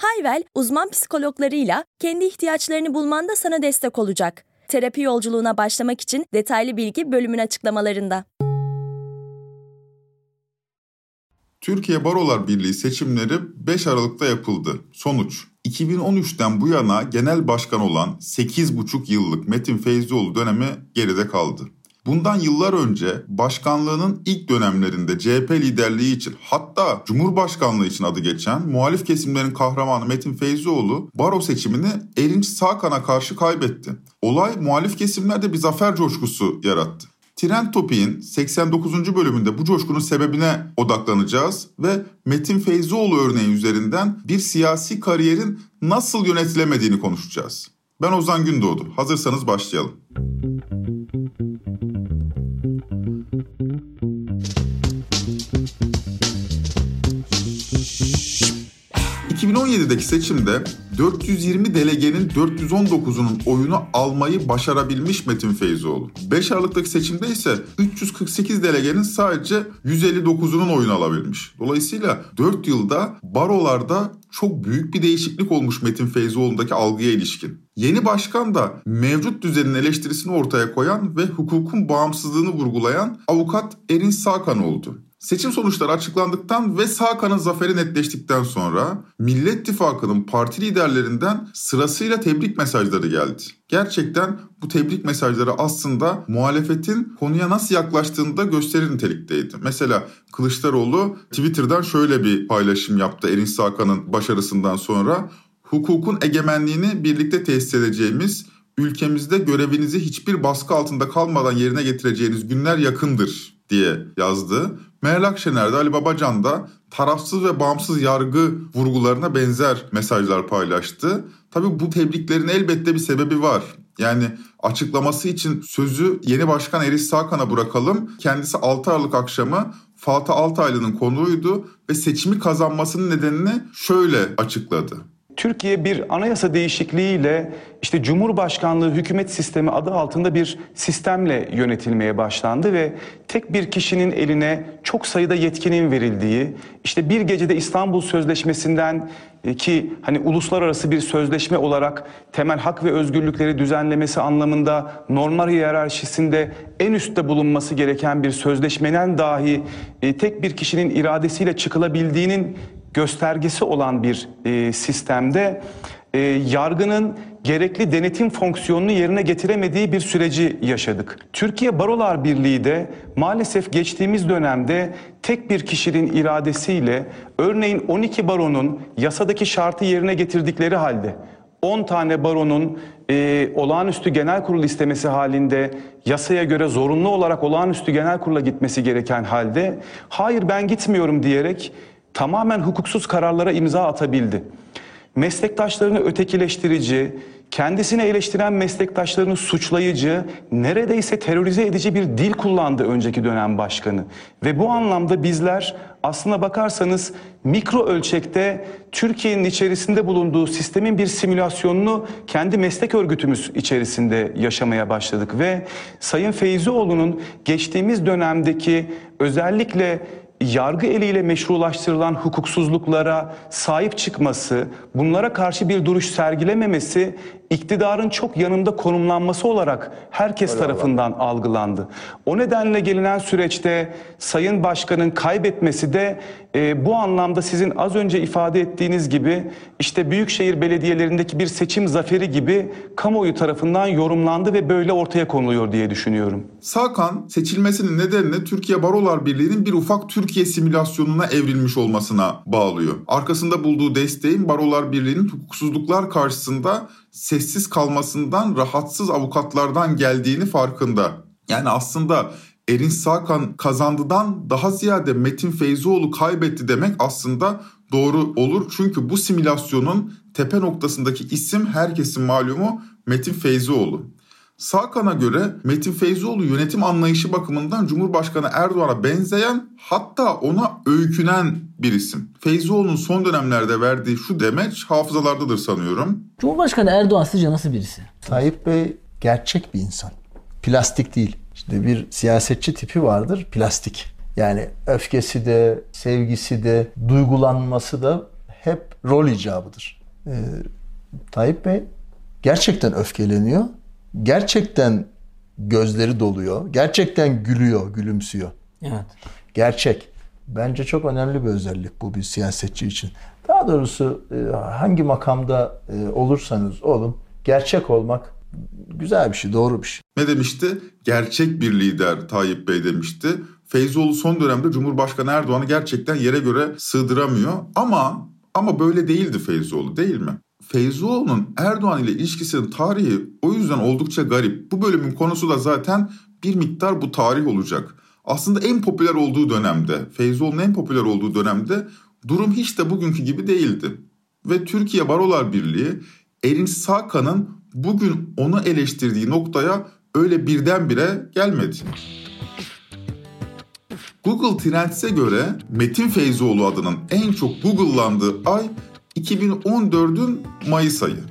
Hayvel, uzman psikologlarıyla kendi ihtiyaçlarını bulmanda sana destek olacak. Terapi yolculuğuna başlamak için detaylı bilgi bölümün açıklamalarında. Türkiye Barolar Birliği seçimleri 5 Aralık'ta yapıldı. Sonuç 2013'ten bu yana genel başkan olan 8,5 yıllık Metin Feyzioğlu dönemi geride kaldı. Bundan yıllar önce başkanlığının ilk dönemlerinde CHP liderliği için hatta Cumhurbaşkanlığı için adı geçen muhalif kesimlerin kahramanı Metin Feyzioğlu baro seçimini Erinç Sağkan'a karşı kaybetti. Olay muhalif kesimlerde bir zafer coşkusu yarattı. Trend Topi'nin 89. bölümünde bu coşkunun sebebine odaklanacağız ve Metin Feyzioğlu örneği üzerinden bir siyasi kariyerin nasıl yönetilemediğini konuşacağız. Ben Ozan Gündoğdu. Hazırsanız başlayalım. 2017'deki seçimde 420 delegenin 419'unun oyunu almayı başarabilmiş Metin Feyzoğlu. 5 Aralık'taki seçimde ise 348 delegenin sadece 159'unun oyunu alabilmiş. Dolayısıyla 4 yılda barolarda çok büyük bir değişiklik olmuş Metin Feyzoğlu'ndaki algıya ilişkin. Yeni başkan da mevcut düzenin eleştirisini ortaya koyan ve hukukun bağımsızlığını vurgulayan avukat Erin Sakan oldu. Seçim sonuçları açıklandıktan ve Sakan'ın zaferi netleştikten sonra Millet İttifakı'nın parti liderlerinden sırasıyla tebrik mesajları geldi. Gerçekten bu tebrik mesajları aslında muhalefetin konuya nasıl yaklaştığını da gösterir nitelikteydi. Mesela Kılıçdaroğlu Twitter'dan şöyle bir paylaşım yaptı Erin Sakan'ın başarısından sonra. Hukukun egemenliğini birlikte tesis edeceğimiz, ülkemizde görevinizi hiçbir baskı altında kalmadan yerine getireceğiniz günler yakındır diye yazdı. Meral Akşener de Ali Babacan da tarafsız ve bağımsız yargı vurgularına benzer mesajlar paylaştı. Tabii bu tebriklerin elbette bir sebebi var. Yani açıklaması için sözü yeni başkan Eris Sakan'a bırakalım. Kendisi 6 Aralık akşamı Fatih Altaylı'nın konuğuydu ve seçimi kazanmasının nedenini şöyle açıkladı. Türkiye bir anayasa değişikliğiyle işte Cumhurbaşkanlığı hükümet sistemi adı altında bir sistemle yönetilmeye başlandı ve tek bir kişinin eline çok sayıda yetkinin verildiği, işte bir gecede İstanbul Sözleşmesi'nden e, ki hani uluslararası bir sözleşme olarak temel hak ve özgürlükleri düzenlemesi anlamında normal hiyerarşisinde en üstte bulunması gereken bir sözleşmeden dahi e, tek bir kişinin iradesiyle çıkılabildiğinin göstergesi olan bir e, sistemde e, yargının gerekli denetim fonksiyonunu yerine getiremediği bir süreci yaşadık. Türkiye Barolar Birliği de maalesef geçtiğimiz dönemde tek bir kişinin iradesiyle örneğin 12 baronun yasadaki şartı yerine getirdikleri halde 10 tane baronun e, olağanüstü genel kurul istemesi halinde yasaya göre zorunlu olarak olağanüstü genel kurula gitmesi gereken halde hayır ben gitmiyorum diyerek tamamen hukuksuz kararlara imza atabildi. Meslektaşlarını ötekileştirici, kendisini eleştiren meslektaşlarını suçlayıcı, neredeyse terörize edici bir dil kullandı önceki dönem başkanı. Ve bu anlamda bizler aslına bakarsanız mikro ölçekte Türkiye'nin içerisinde bulunduğu sistemin bir simülasyonunu kendi meslek örgütümüz içerisinde yaşamaya başladık. Ve Sayın Feyzioğlu'nun geçtiğimiz dönemdeki özellikle yargı eliyle meşrulaştırılan hukuksuzluklara sahip çıkması, bunlara karşı bir duruş sergilememesi iktidarın çok yanında konumlanması olarak herkes Öyle tarafından Allah. algılandı. O nedenle gelinen süreçte Sayın Başkan'ın kaybetmesi de e, bu anlamda sizin az önce ifade ettiğiniz gibi işte büyükşehir belediyelerindeki bir seçim zaferi gibi kamuoyu tarafından yorumlandı ve böyle ortaya konuluyor diye düşünüyorum. Sakan seçilmesinin nedenini Türkiye Barolar Birliği'nin bir ufak Türkiye simülasyonuna evrilmiş olmasına bağlıyor. Arkasında bulduğu desteğin Barolar Birliği'nin hukuksuzluklar karşısında sessiz kalmasından rahatsız avukatlardan geldiğini farkında. Yani aslında Erinç Sakan kazandıdan daha ziyade Metin Feyzoğlu kaybetti demek aslında doğru olur. Çünkü bu simülasyonun tepe noktasındaki isim herkesin malumu Metin Feyzoğlu. Sakan'a göre Metin Feyzoğlu yönetim anlayışı bakımından Cumhurbaşkanı Erdoğan'a benzeyen hatta ona öykünen bir isim. Feyzoğlu'nun son dönemlerde verdiği şu demeç hafızalardadır sanıyorum. Cumhurbaşkanı Erdoğan sizce nasıl birisi? Tayyip Bey gerçek bir insan. Plastik değil. İşte bir siyasetçi tipi vardır plastik. Yani öfkesi de, sevgisi de, duygulanması da hep rol icabıdır. Ee, Tayyip Bey gerçekten öfkeleniyor. Gerçekten gözleri doluyor. Gerçekten gülüyor, gülümsüyor. Evet. Gerçek. Bence çok önemli bir özellik bu bir siyasetçi için. Daha doğrusu e, hangi makamda e, olursanız olun gerçek olmak güzel bir şey, doğru bir şey. Ne demişti? Gerçek bir lider Tayyip Bey demişti. Feyzoğlu son dönemde Cumhurbaşkanı Erdoğan'ı gerçekten yere göre sığdıramıyor. Ama ama böyle değildi Feyzoğlu değil mi? Feyzoğlu'nun Erdoğan ile ilişkisinin tarihi o yüzden oldukça garip. Bu bölümün konusu da zaten bir miktar bu tarih olacak. Aslında en popüler olduğu dönemde, Feyzoğlu'nun en popüler olduğu dönemde durum hiç de bugünkü gibi değildi. Ve Türkiye Barolar Birliği Erinç Sakan'ın bugün onu eleştirdiği noktaya öyle birdenbire gelmedi. Google Trends'e göre Metin Feyzoğlu adının en çok Google'landığı ay 2014'ün Mayıs ayı.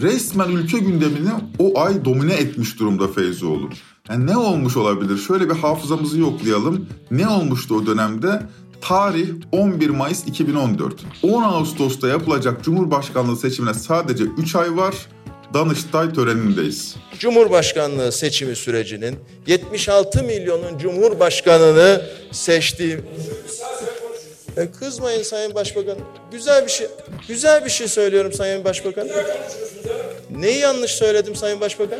Resmen ülke gündemini o ay domine etmiş durumda Feyzoğlu. Yani ne olmuş olabilir? Şöyle bir hafızamızı yoklayalım. Ne olmuştu o dönemde? Tarih 11 Mayıs 2014. 10 Ağustos'ta yapılacak Cumhurbaşkanlığı seçimine sadece 3 ay var. Danıştay törenindeyiz. Cumhurbaşkanlığı seçimi sürecinin 76 milyonun Cumhurbaşkanını seçtiği e kızmayın Sayın Başbakan. Güzel bir şey. Güzel bir şey söylüyorum Sayın Başbakan. Neyi yanlış söyledim Sayın Başbakan?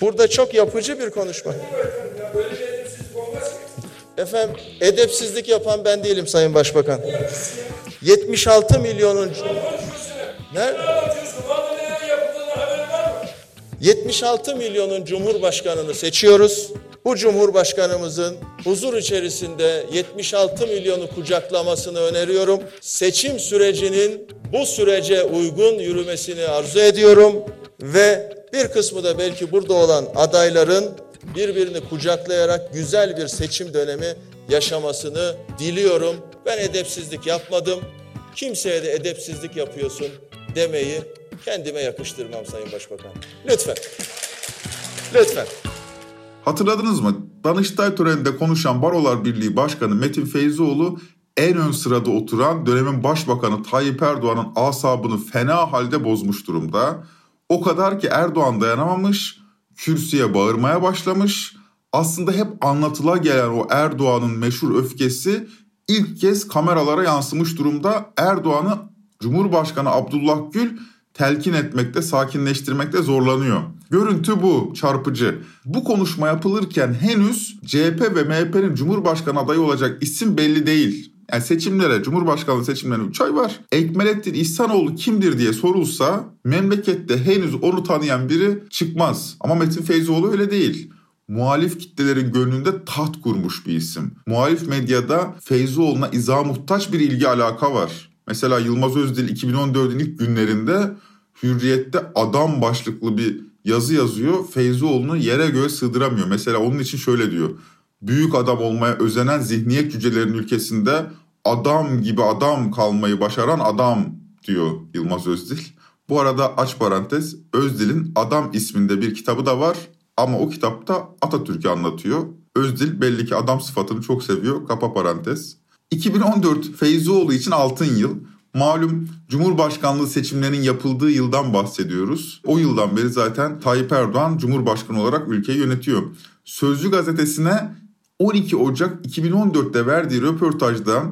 Burada çok yapıcı bir konuşma. Efendim edepsizlik yapan ben değilim Sayın Başbakan. 76 milyonun Nerede? 76 milyonun cumhurbaşkanını seçiyoruz. Bu cumhurbaşkanımızın huzur içerisinde 76 milyonu kucaklamasını öneriyorum. Seçim sürecinin bu sürece uygun yürümesini arzu ediyorum ve bir kısmı da belki burada olan adayların birbirini kucaklayarak güzel bir seçim dönemi yaşamasını diliyorum. Ben edepsizlik yapmadım. Kimseye de edepsizlik yapıyorsun demeyi kendime yakıştırmam Sayın Başbakan. Lütfen. Lütfen. Hatırladınız mı? Danıştay töreninde konuşan Barolar Birliği Başkanı Metin Feyzoğlu en ön sırada oturan dönemin başbakanı Tayyip Erdoğan'ın asabını fena halde bozmuş durumda. O kadar ki Erdoğan dayanamamış, kürsüye bağırmaya başlamış. Aslında hep anlatıla gelen o Erdoğan'ın meşhur öfkesi ilk kez kameralara yansımış durumda. Erdoğan'ı Cumhurbaşkanı Abdullah Gül telkin etmekte, sakinleştirmekte zorlanıyor. Görüntü bu, çarpıcı. Bu konuşma yapılırken henüz CHP ve MHP'nin Cumhurbaşkanı adayı olacak isim belli değil. Yani seçimlere, Cumhurbaşkanlığı seçimlerine 3 ay var. Ekmelettin İhsanoğlu kimdir diye sorulsa memlekette henüz onu tanıyan biri çıkmaz. Ama Metin Feyzoğlu öyle değil muhalif kitlelerin gönlünde taht kurmuş bir isim. Muhalif medyada Feyzoğlu'na izah muhtaç bir ilgi alaka var. Mesela Yılmaz Özdil 2014'ün ilk günlerinde Hürriyet'te adam başlıklı bir yazı yazıyor. Feyzoğlu'nu yere göğe sığdıramıyor. Mesela onun için şöyle diyor. Büyük adam olmaya özenen zihniyet cücelerin ülkesinde adam gibi adam kalmayı başaran adam diyor Yılmaz Özdil. Bu arada aç parantez Özdil'in Adam isminde bir kitabı da var ama o kitapta Atatürk'ü anlatıyor. Özdil belli ki adam sıfatını çok seviyor. Kapa parantez. 2014 Feyzoğlu için altın yıl. Malum Cumhurbaşkanlığı seçimlerinin yapıldığı yıldan bahsediyoruz. O yıldan beri zaten Tayyip Erdoğan Cumhurbaşkanı olarak ülkeyi yönetiyor. Sözcü gazetesine 12 Ocak 2014'te verdiği röportajda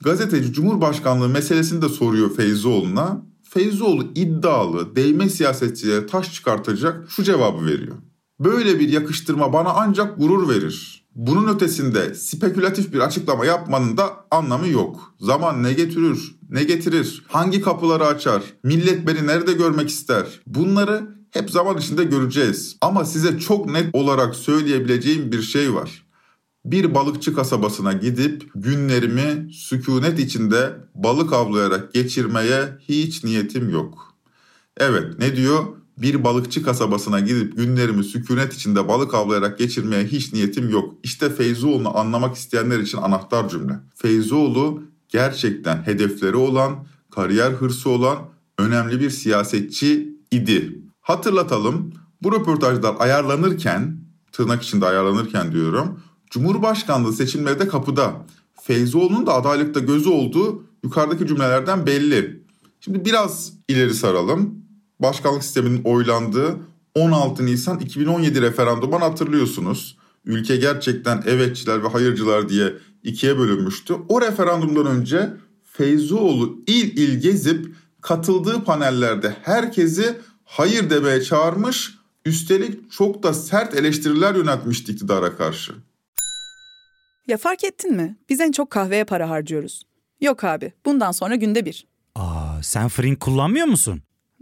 gazeteci Cumhurbaşkanlığı meselesini de soruyor Feyzoğlu'na. Feyzoğlu iddialı, değme siyasetçilere taş çıkartacak şu cevabı veriyor. Böyle bir yakıştırma bana ancak gurur verir. Bunun ötesinde spekülatif bir açıklama yapmanın da anlamı yok. Zaman ne getirir, ne getirir, hangi kapıları açar, millet beni nerede görmek ister? Bunları hep zaman içinde göreceğiz. Ama size çok net olarak söyleyebileceğim bir şey var. Bir balıkçı kasabasına gidip günlerimi sükunet içinde balık avlayarak geçirmeye hiç niyetim yok. Evet ne diyor? Bir balıkçı kasabasına gidip günlerimi sükunet içinde balık avlayarak geçirmeye hiç niyetim yok. İşte Feyzoğlu'nu anlamak isteyenler için anahtar cümle. Feyzoğlu gerçekten hedefleri olan, kariyer hırsı olan önemli bir siyasetçi idi. Hatırlatalım bu röportajlar ayarlanırken, tırnak içinde ayarlanırken diyorum, Cumhurbaşkanlığı seçimleri de kapıda. Feyzoğlu'nun da adaylıkta gözü olduğu yukarıdaki cümlelerden belli. Şimdi biraz ileri saralım. Başkanlık sisteminin oylandığı 16 Nisan 2017 referandumu hatırlıyorsunuz. Ülke gerçekten evetçiler ve hayırcılar diye ikiye bölünmüştü. O referandumdan önce Feyzoğlu il il gezip katıldığı panellerde herkesi hayır demeye çağırmış, üstelik çok da sert eleştiriler yöneltmişti iktidara karşı. Ya fark ettin mi? Biz en çok kahveye para harcıyoruz. Yok abi, bundan sonra günde bir. Aa, sen Frink kullanmıyor musun?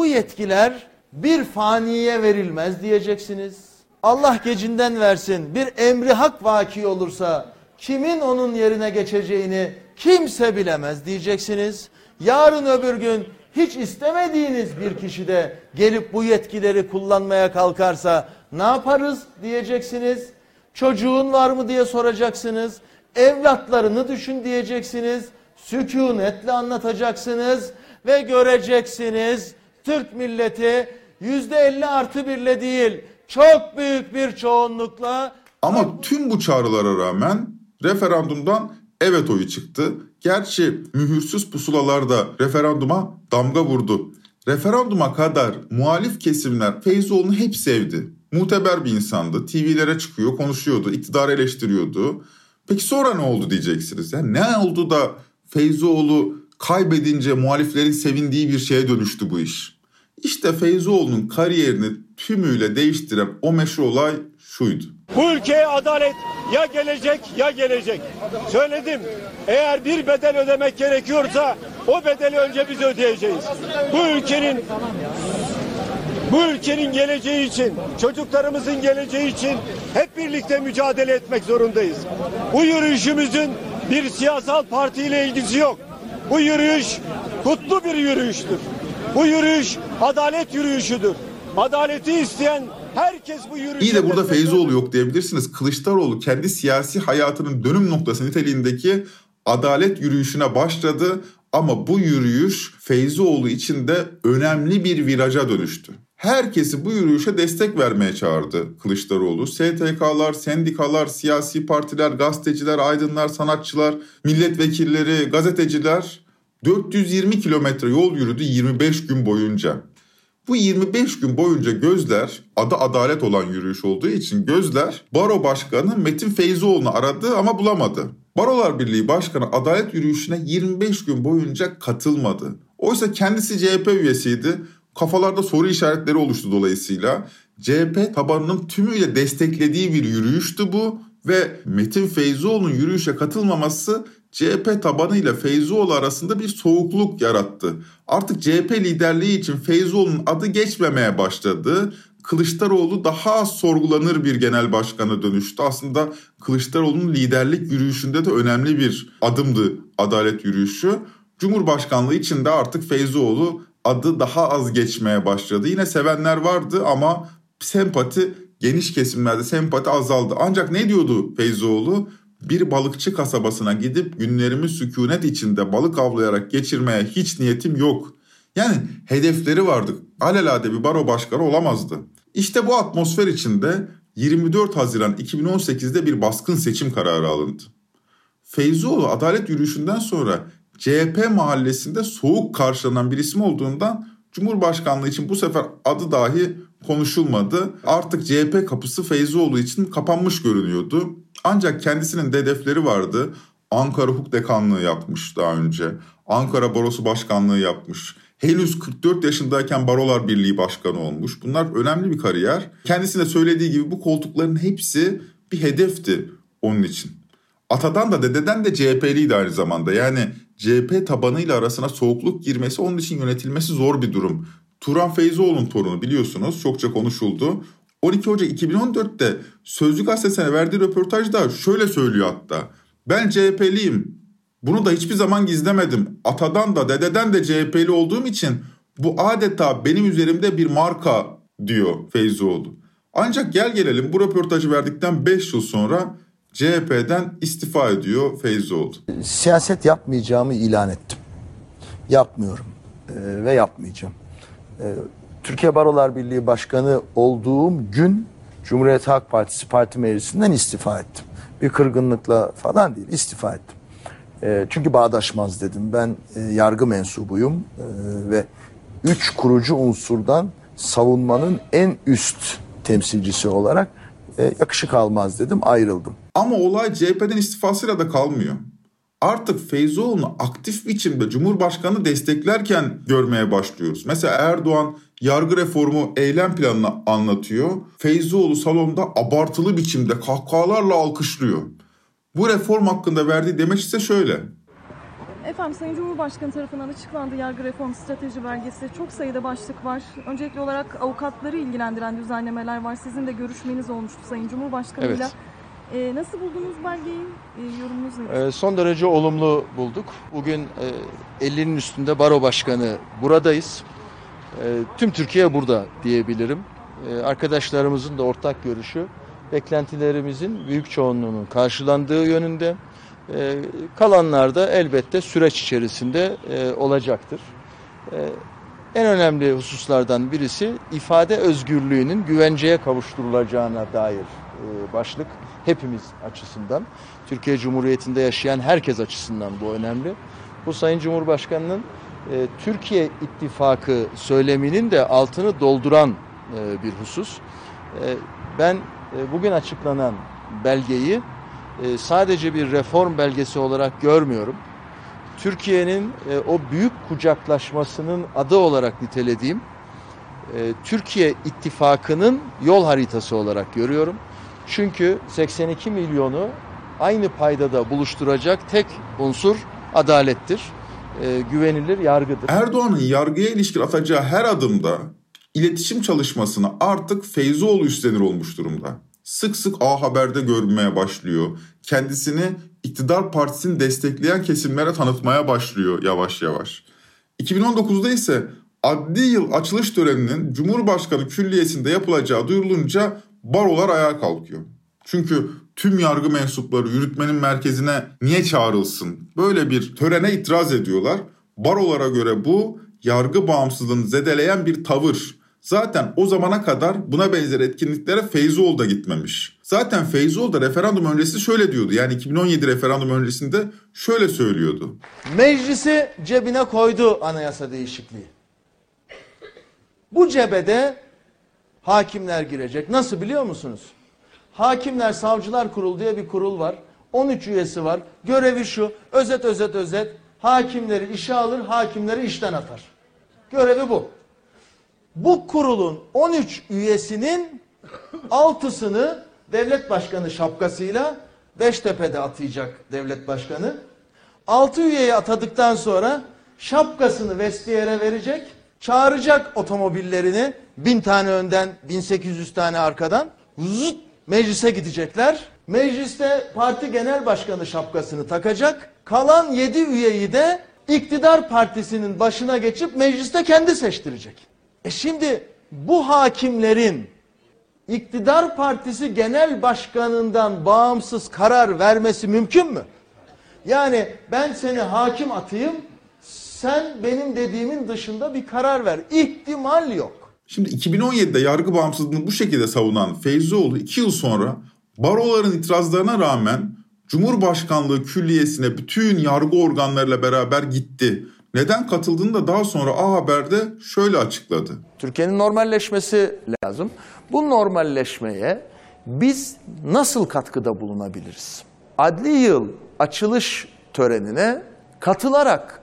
Bu yetkiler bir faniye verilmez diyeceksiniz. Allah gecinden versin bir emri hak vaki olursa kimin onun yerine geçeceğini kimse bilemez diyeceksiniz. Yarın öbür gün hiç istemediğiniz bir kişi de gelip bu yetkileri kullanmaya kalkarsa ne yaparız diyeceksiniz. Çocuğun var mı diye soracaksınız. Evlatlarını düşün diyeceksiniz. Sükunetle anlatacaksınız ve göreceksiniz Türk milleti yüzde elli artı birle değil çok büyük bir çoğunlukla Ama tüm bu çağrılara rağmen referandumdan evet oyu çıktı. Gerçi mühürsüz pusulalarda referanduma damga vurdu. Referanduma kadar muhalif kesimler Feyzoğlu'nu hep sevdi. Muteber bir insandı. TV'lere çıkıyor, konuşuyordu, iktidarı eleştiriyordu. Peki sonra ne oldu diyeceksiniz. Yani ne oldu da Feyzoğlu kaybedince muhaliflerin sevindiği bir şeye dönüştü bu iş. İşte Feyzoğlu'nun kariyerini tümüyle değiştiren o meşhur olay şuydu. Bu ülkeye adalet ya gelecek ya gelecek. Söyledim. Eğer bir bedel ödemek gerekiyorsa o bedeli önce biz ödeyeceğiz. Bu ülkenin bu ülkenin geleceği için, çocuklarımızın geleceği için hep birlikte mücadele etmek zorundayız. Bu yürüyüşümüzün bir siyasal partiyle ilgisi yok. Bu yürüyüş kutlu bir yürüyüştür. Bu yürüyüş adalet yürüyüşüdür. Adaleti isteyen herkes bu yürüyüşe... İyi de burada Feyzoğlu yok diyebilirsiniz. Kılıçdaroğlu kendi siyasi hayatının dönüm noktası niteliğindeki adalet yürüyüşüne başladı. Ama bu yürüyüş Feyzoğlu için de önemli bir viraja dönüştü. Herkesi bu yürüyüşe destek vermeye çağırdı Kılıçdaroğlu. STK'lar, sendikalar, siyasi partiler, gazeteciler, aydınlar, sanatçılar, milletvekilleri, gazeteciler 420 kilometre yol yürüdü 25 gün boyunca. Bu 25 gün boyunca gözler adı adalet olan yürüyüş olduğu için gözler Baro Başkanı Metin Feyzoğlu'nu aradı ama bulamadı. Barolar Birliği Başkanı adalet yürüyüşüne 25 gün boyunca katılmadı. Oysa kendisi CHP üyesiydi. Kafalarda soru işaretleri oluştu dolayısıyla. CHP tabanının tümüyle desteklediği bir yürüyüştü bu ve Metin Feyzoğlu'nun yürüyüşe katılmaması CHP tabanıyla Feyzoğlu arasında bir soğukluk yarattı. Artık CHP liderliği için Feyzoğlu'nun adı geçmemeye başladı. Kılıçdaroğlu daha az sorgulanır bir genel başkana dönüştü. Aslında Kılıçdaroğlu'nun liderlik yürüyüşünde de önemli bir adımdı adalet yürüyüşü. Cumhurbaşkanlığı için de artık Feyzoğlu adı daha az geçmeye başladı. Yine sevenler vardı ama sempati geniş kesimlerde sempati azaldı. Ancak ne diyordu Feyzoğlu? bir balıkçı kasabasına gidip günlerimi sükunet içinde balık avlayarak geçirmeye hiç niyetim yok. Yani hedefleri vardı. Alelade bir baro başkanı olamazdı. İşte bu atmosfer içinde 24 Haziran 2018'de bir baskın seçim kararı alındı. Feyzoğlu adalet yürüyüşünden sonra CHP mahallesinde soğuk karşılanan bir isim olduğundan Cumhurbaşkanlığı için bu sefer adı dahi konuşulmadı. Artık CHP kapısı Feyzoğlu için kapanmış görünüyordu. Ancak kendisinin de hedefleri vardı. Ankara Hukuk Dekanlığı yapmış daha önce. Ankara Barosu Başkanlığı yapmış. Henüz 44 yaşındayken Barolar Birliği Başkanı olmuş. Bunlar önemli bir kariyer. Kendisine söylediği gibi bu koltukların hepsi bir hedefti onun için. Atadan da dededen de CHP'liydi aynı zamanda. Yani CHP tabanıyla arasına soğukluk girmesi onun için yönetilmesi zor bir durum. Turan Feyzoğlu'nun torunu biliyorsunuz çokça konuşuldu. 12 Ocak 2014'te Sözcü Gazetesi'ne verdiği röportajda şöyle söylüyor hatta. Ben CHP'liyim. Bunu da hiçbir zaman gizlemedim. Atadan da dededen de CHP'li olduğum için bu adeta benim üzerimde bir marka diyor Feyzoğlu. Ancak gel gelelim bu röportajı verdikten 5 yıl sonra CHP'den istifa ediyor Feyzoğlu. Siyaset yapmayacağımı ilan ettim. Yapmıyorum ee, ve yapmayacağım. Ee, Türkiye Barolar Birliği Başkanı olduğum gün Cumhuriyet Halk Partisi Parti Meclisi'nden istifa ettim. Bir kırgınlıkla falan değil istifa ettim. Ee, çünkü bağdaşmaz dedim. Ben e, yargı mensubuyum e, ve üç kurucu unsurdan savunmanın en üst temsilcisi olarak e, yakışık almaz dedim ayrıldım. Ama olay CHP'den istifasıyla da kalmıyor. Artık Feyzoğlu'nu aktif biçimde Cumhurbaşkanı desteklerken görmeye başlıyoruz. Mesela Erdoğan yargı reformu eylem planını anlatıyor. Feyzoğlu salonda abartılı biçimde kahkahalarla alkışlıyor. Bu reform hakkında verdiği demeç ise şöyle. Efendim Sayın Cumhurbaşkanı tarafından açıklandı yargı reform strateji belgesi. Çok sayıda başlık var. Öncelikli olarak avukatları ilgilendiren düzenlemeler var. Sizin de görüşmeniz olmuştu Sayın Cumhurbaşkanı'yla. Evet. Ee, nasıl buldunuz belgeyi? Ee, yorumunuz nedir? Ee, son derece olumlu bulduk. Bugün e, 50'nin üstünde baro başkanı buradayız. E, tüm Türkiye burada diyebilirim. E, arkadaşlarımızın da ortak görüşü beklentilerimizin büyük çoğunluğunun karşılandığı yönünde. E, kalanlar da elbette süreç içerisinde e, olacaktır. E, en önemli hususlardan birisi ifade özgürlüğünün güvenceye kavuşturulacağına dair e, başlık hepimiz açısından. Türkiye Cumhuriyeti'nde yaşayan herkes açısından bu önemli. Bu Sayın Cumhurbaşkanı'nın e, Türkiye İttifakı söyleminin de altını dolduran e, bir husus. E, ben e, bugün açıklanan belgeyi e, sadece bir reform belgesi olarak görmüyorum. Türkiye'nin e, o büyük kucaklaşmasının adı olarak nitelediğim e, Türkiye İttifakı'nın yol haritası olarak görüyorum. Çünkü 82 milyonu aynı paydada buluşturacak tek unsur adalettir. E, güvenilir yargıdır. Erdoğan'ın yargıya ilişkin atacağı her adımda iletişim çalışmasını artık Feyzoğlu üstlenir olmuş durumda. Sık sık A Haber'de görmeye başlıyor. Kendisini iktidar partisini destekleyen kesimlere tanıtmaya başlıyor yavaş yavaş. 2019'da ise adli yıl açılış töreninin Cumhurbaşkanı Külliyesi'nde yapılacağı duyurulunca barolar ayağa kalkıyor. Çünkü tüm yargı mensupları yürütmenin merkezine niye çağrılsın? Böyle bir törene itiraz ediyorlar. Barolara göre bu yargı bağımsızlığını zedeleyen bir tavır. Zaten o zamana kadar buna benzer etkinliklere Feyzoğlu da gitmemiş. Zaten Feyzoğlu da referandum öncesi şöyle diyordu. Yani 2017 referandum öncesinde şöyle söylüyordu. Meclisi cebine koydu anayasa değişikliği. Bu cebede hakimler girecek. Nasıl biliyor musunuz? Hakimler Savcılar Kurulu diye bir kurul var. 13 üyesi var. Görevi şu. Özet özet özet. Hakimleri işe alır, hakimleri işten atar. Görevi bu. Bu kurulun 13 üyesinin 6'sını devlet başkanı şapkasıyla Beştepe'de atayacak devlet başkanı. 6 üyeyi atadıktan sonra şapkasını vestiyere verecek. Çağıracak otomobillerini bin tane önden 1800 tane arkadan zıt, meclise gidecekler. Mecliste parti genel başkanı şapkasını takacak. Kalan 7 üyeyi de iktidar partisinin başına geçip mecliste kendi seçtirecek. E şimdi bu hakimlerin iktidar partisi genel başkanından bağımsız karar vermesi mümkün mü? Yani ben seni hakim atayım, sen benim dediğimin dışında bir karar ver. İhtimal yok. Şimdi 2017'de yargı bağımsızlığını bu şekilde savunan Feyzioğlu 2 yıl sonra baroların itirazlarına rağmen Cumhurbaşkanlığı Külliyesi'ne bütün yargı organlarıyla beraber gitti. Neden katıldığını da daha sonra A Haber'de şöyle açıkladı. Türkiye'nin normalleşmesi lazım. Bu normalleşmeye biz nasıl katkıda bulunabiliriz? Adli yıl açılış törenine katılarak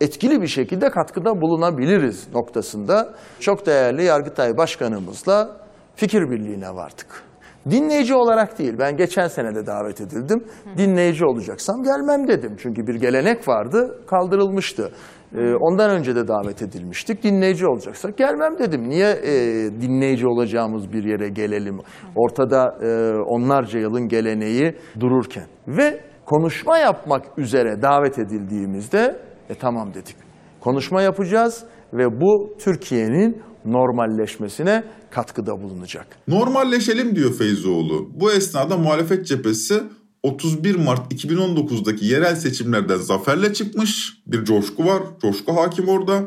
etkili bir şekilde katkıda bulunabiliriz noktasında çok değerli Yargıtay Başkanımızla fikir birliğine vardık. Dinleyici olarak değil, ben geçen sene de davet edildim. Dinleyici olacaksam gelmem dedim. Çünkü bir gelenek vardı, kaldırılmıştı. Ee, ondan önce de davet edilmiştik. Dinleyici olacaksak gelmem dedim. Niye e, dinleyici olacağımız bir yere gelelim? Ortada e, onlarca yılın geleneği dururken. Ve konuşma yapmak üzere davet edildiğimizde e tamam dedik. Konuşma yapacağız ve bu Türkiye'nin normalleşmesine katkıda bulunacak. Normalleşelim diyor Feyzoğlu. Bu esnada muhalefet cephesi 31 Mart 2019'daki yerel seçimlerden zaferle çıkmış. Bir coşku var. Coşku hakim orada.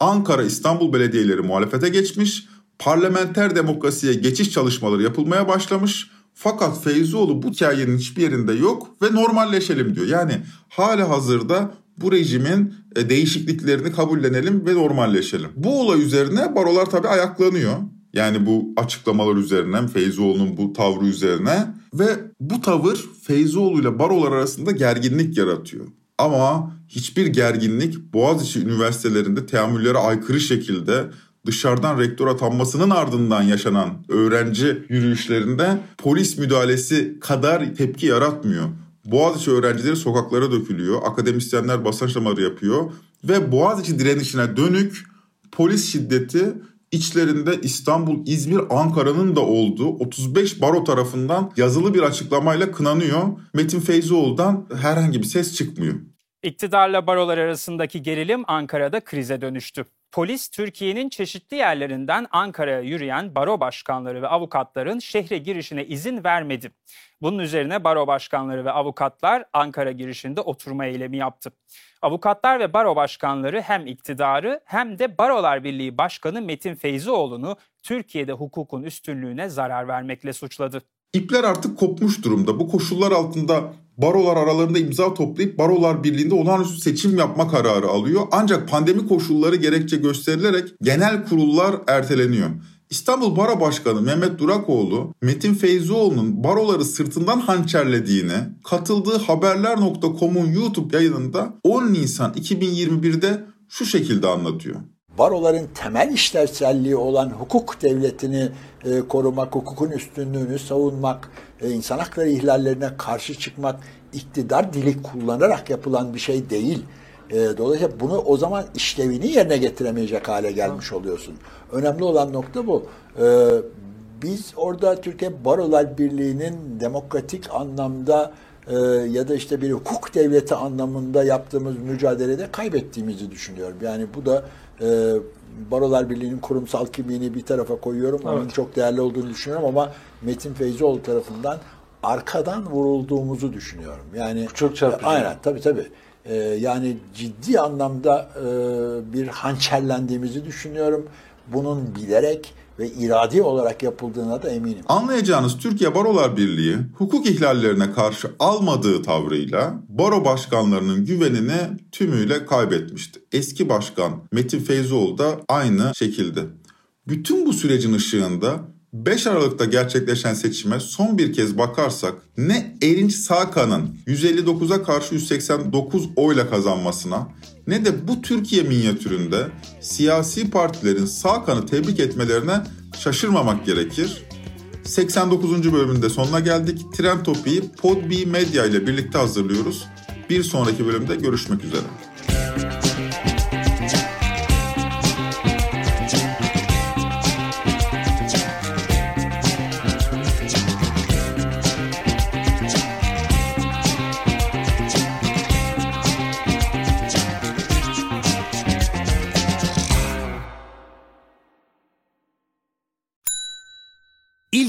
Ankara İstanbul belediyeleri muhalefete geçmiş. Parlamenter demokrasiye geçiş çalışmaları yapılmaya başlamış. Fakat Feyzoğlu bu hikayenin hiçbir yerinde yok ve normalleşelim diyor. Yani hala hazırda bu rejimin e, değişikliklerini kabullenelim ve normalleşelim. Bu olay üzerine barolar tabii ayaklanıyor. Yani bu açıklamalar üzerine, Feyzoğlu'nun bu tavrı üzerine ve bu tavır Feyzoğlu ile barolar arasında gerginlik yaratıyor. Ama hiçbir gerginlik Boğaziçi üniversitelerinde teamüllere aykırı şekilde dışarıdan rektör atanmasının ardından yaşanan öğrenci yürüyüşlerinde polis müdahalesi kadar tepki yaratmıyor. Boğaziçi öğrencileri sokaklara dökülüyor, akademisyenler basınçlamaları yapıyor ve Boğaziçi direnişine dönük polis şiddeti içlerinde İstanbul, İzmir, Ankara'nın da olduğu 35 baro tarafından yazılı bir açıklamayla kınanıyor. Metin Feyzoğlu'dan herhangi bir ses çıkmıyor. Polis Türkiye'nin çeşitli yerlerinden Ankara'ya yürüyen baro başkanları ve avukatların şehre girişine izin vermedi. Bunun üzerine baro başkanları ve avukatlar Ankara girişinde oturma eylemi yaptı. Avukatlar ve baro başkanları hem iktidarı hem de Barolar Birliği Başkanı Metin Feyzioğlu'nu Türkiye'de hukukun üstünlüğüne zarar vermekle suçladı. İpler artık kopmuş durumda. Bu koşullar altında barolar aralarında imza toplayıp Barolar Birliği'nde olağanüstü seçim yapma kararı alıyor. Ancak pandemi koşulları gerekçe gösterilerek genel kurullar erteleniyor. İstanbul Baro Başkanı Mehmet Durakoğlu, Metin Feyzioğlu'nun baroları sırtından hançerlediğini katıldığı haberler.com'un YouTube yayınında 10 Nisan 2021'de şu şekilde anlatıyor. Baroların temel işlevselliği olan hukuk devletini e, korumak, hukukun üstünlüğünü savunmak, e, insan hakları ihlallerine karşı çıkmak iktidar dili kullanarak yapılan bir şey değil. E, dolayısıyla bunu o zaman işlevini yerine getiremeyecek hale gelmiş oluyorsun. Önemli olan nokta bu. E, biz orada Türkiye Barolar Birliği'nin demokratik anlamda e, ya da işte bir hukuk devleti anlamında yaptığımız mücadelede kaybettiğimizi düşünüyorum. Yani bu da e, Barolar Birliği'nin kurumsal kimliğini bir tarafa koyuyorum. Evet. Onun çok değerli olduğunu düşünüyorum ama Metin Feyzioğlu tarafından arkadan vurulduğumuzu düşünüyorum. Yani çok çarpıcı. Aynen tabii tabii. Ee, yani ciddi anlamda e, bir hançerlendiğimizi düşünüyorum. Bunun bilerek ve iradi olarak yapıldığına da eminim. Anlayacağınız Türkiye Barolar Birliği hukuk ihlallerine karşı almadığı tavrıyla baro başkanlarının güvenini tümüyle kaybetmişti. Eski başkan Metin Feyzoğlu da aynı şekilde. Bütün bu sürecin ışığında 5 Aralık'ta gerçekleşen seçime son bir kez bakarsak ne Erinç Sakan'ın 159'a karşı 189 oyla kazanmasına ne de bu Türkiye minyatüründe siyasi partilerin Sakan'ı tebrik etmelerine şaşırmamak gerekir. 89. bölümünde sonuna geldik. Tren Topi'yi Podbi Medya ile birlikte hazırlıyoruz. Bir sonraki bölümde görüşmek üzere.